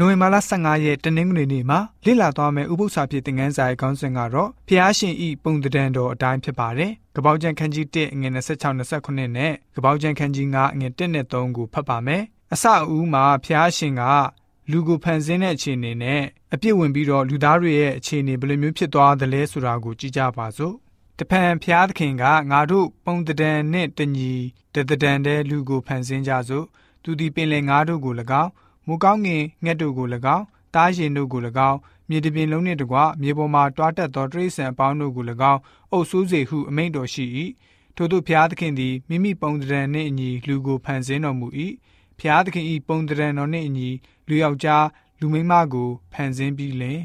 နိုဝင်ဘာလ15ရက်တနင်္ဂနွေနေ့မှာလေ့လာသွားမယ့်ဥပုသ္စာဖြစ်တဲ့ငန်းစာရဲ့ခေါင်းစဉ်ကတော့ဖျားရှင်ဤပုံတံတော်အတိုင်းဖြစ်ပါတယ်။ကပောက်ကျန်ခန်းကြီး1အငယ်26 29နဲ့ကပောက်ကျန်ခန်းကြီး9အငယ်1နဲ့3ကိုဖတ်ပါမယ်။အစအဦးမှာဖျားရှင်ကလူကိုဖန်ဆင်းတဲ့အခြေအနေနဲ့အပြစ်ဝင်ပြီးတော့လူသားတွေရဲ့အခြေအနေဘယ်လိုမျိုးဖြစ်သွားသလဲဆိုတာကိုကြည့်ကြပါစို့။တဖန်ဖျားသခင်ကငါတို့ပုံတံနဲ့တညီတတံတဲ့လူကိုဖန်ဆင်းကြစို့။သူဒီပင်လေငါတို့ကို၎င်း မူကောင်းငင်ငှက်တို့ကို၎င်းတားရင်တို့ကို၎င်းမြေတပြင်လုံးနှင့်တကွမြေပေါ်မှတွားတက်သောတိရစ္ဆာန်အပေါင်းတို့ကို၎င်းအုပ်ဆိုးစေဟုအမိန့်တော်ရှိ၏ထို့သောဘုရားသခင်သည်မိမိပုံတံနှင့်အညီလူကိုဖန်ဆင်းတော်မူ၏ဘုရားသခင်၏ပုံတံတော်နှင့်အညီလူယောက်ျားလူမိန်းမကိုဖန်ဆင်းပြီးလင်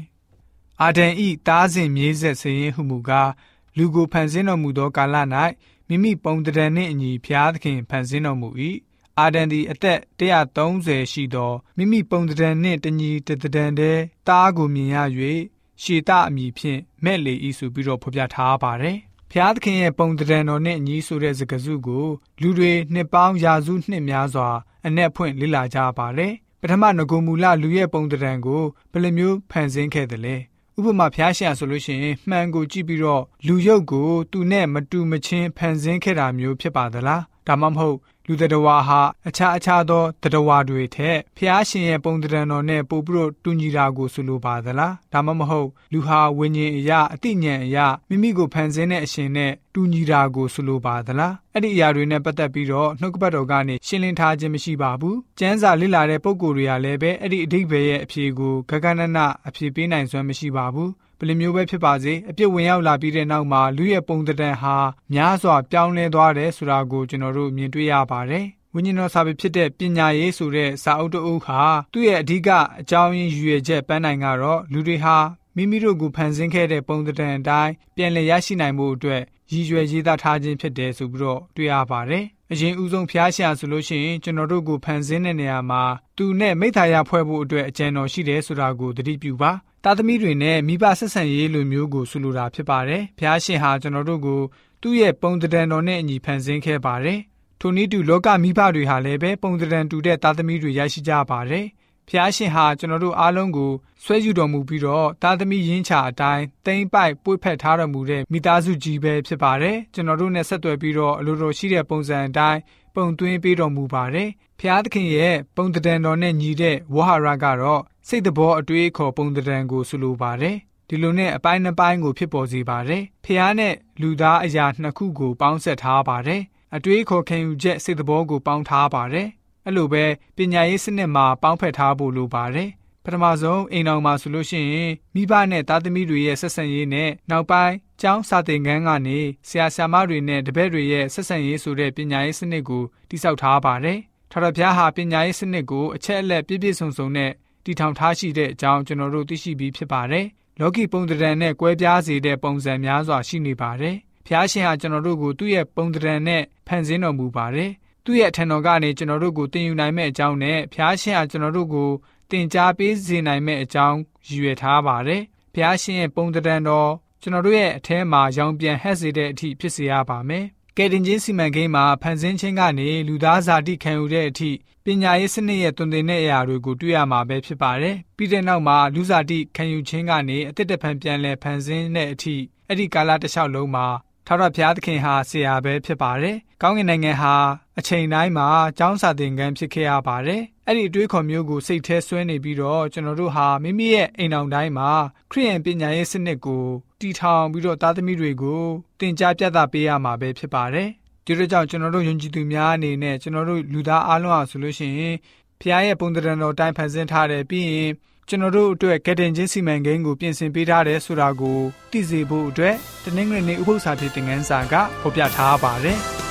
အာဒံဤတားစဉ်မြေးဆက်စရင်ဟုမူကားလူကိုဖန်ဆင်းတော်မူသောကာလ၌မိမိပုံတံနှင့်အညီဘုရားသခင်ဖန်ဆင်းတော်မူ၏ အာဒန်သည်အသက်130ရှိသောမိမိပုံတံနှင့်တညီတတံတဲ့တားကိုမြင်ရ၍ရှေတအမည်ဖြင့်မဲ့လေဤဆိုပြီးတော့ဖော်ပြထားပါတယ်။ဖျားသခင်ရဲ့ပုံတံတော်နဲ့အညီဆိုတဲ့စကားစုကိုလူတွေနှစ်ပေါင်းရာစုနှစ်များစွာအ내ဖွင့်လေ့လာကြပါတယ်။ပထမငကိုမူလလူရဲ့ပုံတံကိုဘယ်လိုမျိုးဖန်ဆင်းခဲ့သလဲ။ဥပမာဖျားရှာဆိုလို့ရှိရင်မှန်ကိုကြည့်ပြီးတော့လူရုပ်ကိုသူနဲ့မတူမချင်းဖန်ဆင်းခဲ့တာမျိုးဖြစ်ပါသလားဒါမှမဟုတ် လူတတဝါဟာအခြားအခြားသောတတဝါတွေထက်ဖျားရှင်ရဲ့ပုံတံတော်နဲ့ပို့ပြီးတော့တူညီတာကိုဆိုလိုပါသလားဒါမှမဟုတ်လူဟာဝိညာဉ်အရာအတိညာဉ်အရာမိမိကိုဖန်ဆင်းတဲ့အရှင်နဲ့တူညီတာကိုဆိုလိုပါသလား အဲ့ဒီအရာတွေနဲ့ပတ်သက်ပြီးတော့နှုတ်ကပတ်တော်ကနေရှင်းလင်းထားခြင်းမရှိပါဘူးကျမ်းစာလေ့လာတဲ့ပုံကိုယ်တွေကလည်းပဲအဲ့ဒီအဓိပ္ပာယ်ရဲ့အဖြေကိုဂဂနနအဖြေပေးနိုင်စွမ်းမရှိပါဘူးဘယ်လိုမျိုးပဲဖြစ်ပါစေအပြစ်ဝင်ရောက်လာပြီးတဲ့နောက်မှာလူရဲ့ပုံတံဟာများစွာပြောင်းလဲသွားတယ်ဆိုတာကိုကျွန်တော်တို့မြင်တွေ့ရပါတယ်ဝိညာဉ်တော်စာပေဖြစ်တဲ့ပညာရေးဆိုတဲ့စာအုပ်တအုပ်ဟာသူ့ရဲ့အဓိကအကြောင်းရင်းရည်ရွယ်ချက်ပန်းနိုင်ကတော့လူတွေဟာ မိမိတို့ကိုဖန်ဆင်းခဲ့တဲ့ပုံသဏ္ဍာန်အတိုင်းပြန်လည်ရရှိနိုင်မှုအတွက်ရည်ရွယ်ရေးသားထားခြင်းဖြစ်တယ်ဆိုပြီးတော့တွေ့ရပါတယ်။အရင်ဦးဆုံးဖျားရှာဆိုလို့ရှိရင်ကျွန်တော်တို့ကိုဖန်ဆင်းတဲ့နေရာမှာသူနဲ့မိသားရဖွဲ့ဖို့အတွက်အကြံတော်ရှိတယ်ဆိုတာကိုသတိပြုပါ။သားသမီးတွေနဲ့မိဘဆက်ဆံရေးလိုမျိုးကိုဆိုလိုတာဖြစ်ပါတယ်။ဖျားရှင်ဟာကျွန်တော်တို့ကိုသူ့ရဲ့ပုံသဏ္ဍာန်တော်နဲ့အညီဖန်ဆင်းခဲ့ပါတယ်။ထိုနည်းတူလောကမိဘတွေဟာလည်းပဲပုံသဏ္ဍာန်တူတဲ့သားသမီးတွေရရှိကြပါတယ်။ ဖျားရှင်ဟာကျွန်တော်တို့အားလုံးကိုဆွဲယူတော်မူပြီးတော့သားသမီးရင်းချအတိုင်းတိမ့်ပိုက်ပွေ့ဖက်ထားတော်မူတဲ့မိသားစုကြီးပဲဖြစ်ပါတယ်ကျွန်တော်တို့နဲ့ဆက်သွယ်ပြီးတော့အလိုတော်ရှိတဲ့ပုံစံအတိုင်းပုံသွင်းပေးတော်မူပါတယ်ဖျားသခင်ရဲ့ပုံတံတော်နဲ့ညီတဲ့ဝဟာရကတော့စိတ်တဘောအတွေးခေါ်ပုံတံကိုဆိုလိုပါတယ်ဒီလိုနဲ့အပိုင်းနှစ်ပိုင်းကိုဖြစ်ပေါ်စေပါတယ်ဖျားနဲ့လူသားအရာနှစ်ခုကိုပေါင်းဆက်ထားပါတယ်အတွေးခေါ်ခံယူချက်စိတ်တဘောကိုပေါင်းထားပါတယ် အဲ့လိုပဲပညာရေးစနစ်မှာပေါင်းဖက်ထားဖို့လိုပါတယ်ပထမဆုံးအိမ်တော်မှာဆိုလို့ရှိရင်မိဘနဲ့သားသမီးတွေရဲ့ဆက်ဆံရေးနဲ့နောက်ပိုင်းကျောင်းစာသင်ခန်းကနေဆရာဆရာမတွေနဲ့တပည့်တွေရဲ့ဆက်ဆံရေးဆိုတဲ့ပညာရေးစနစ်ကိုတိစောက်ထားပါတယ်။ထာဝရဘုရားဟာပညာရေးစနစ်ကိုအချက်အလက်ပြည့်ပြည့်စုံစုံနဲ့တည်ထောင်ထားရှိတဲ့အကြောင်းကျွန်တော်တို့သိရှိပြီးဖြစ်ပါတယ်။လောကီပုံသဏ္ဍာန်နဲ့ကွဲပြားစေတဲ့ပုံစံများစွာရှိနေပါတယ်။ဘုရားရှင်ဟာကျွန်တော်တို့ကိုသူ့ရဲ့ပုံသဏ္ဍာန်နဲ့ဖန်ဆင်းတော်မူပါတယ်။ သူ့ရဲ့အထံတော်ကနေကျွန်တော်တို့ကိုသင်ယူနိုင်မဲ့အကြောင်းနဲ့ဖျားရှင်ဟာကျွန်တော်တို့ကိုသင်ကြားပေးစေနိုင်မဲ့အကြောင်းရည်ရွယ်ထားပါတယ်။ဖျားရှင်ရဲ့ပုံတံတော်ကျွန်တော်တို့ရဲ့အထဲမှာရောင်ပြန်ဟက်စေတဲ့အထိဖြစ်စေရပါမယ်။ကယ်တင်ချင်းစီမံကိန်းမှာဖန်ဆင်းခြင်းကနေလူသားဇာတိခံယူတဲ့အထိပညာရေးစနစ်ရဲ့တွင်တင်တဲ့အရာတွေကိုတွေ့ရမှာပဲဖြစ်ပါတယ်။ပြီးတဲ့နောက်မှာလူဇာတိခံယူခြင်းကနေအသက်တဖန်ပြန်လဲဖန်ဆင်းတဲ့အထိအဲ့ဒီကာလတစ်လျှောက်လုံးမှာ ထာဝရဘုရားသခင်ဟာဆရာပဲဖြစ်ပါတယ်။ကောင်းကင်နိုင်ငံဟာအချိန်တိုင်းမှာကျောင်းစာသင်ခန်းဖြစ်ခဲ့ရပါတယ်။အဲ့ဒီအတွေးခေါ်မျိုးကိုစိတ်ထဲဆွဲနေပြီးတော့ကျွန်တော်တို့ဟာမိမိရဲ့အိမ်တော်တိုင်းမှာခရိယန်ပညာရေးစနစ်ကိုတည်ထောင်ပြီးတော့သားသမီးတွေကိုသင်ကြားပြသပေးရမှာပဲဖြစ်ပါတယ်။ဒီလိုကြောင့်ကျွန်တော်တို့ယုံကြည်သူများအနေနဲ့ကျွန်တော်တို့လူသားအားလုံးအားဆိုလို့ရှိရင်ဖခင်ရဲ့ပုံသဏ္ဍာန်တော်တိုင်းဖန်ဆင်းထားတယ်ပြီးရင် ကျွန်တော်တို့အတွက်ကတင်ချင်းစီမံကိန်းကိုပြင်ဆင်ပေးထားတယ်ဆိုတာကိုသိစေဖို့အတွက်တနင်္ဂနွေနေ့ဥပုသ္စာပြေသင်ခန်းစာကဖော်ပြထားပါတယ်။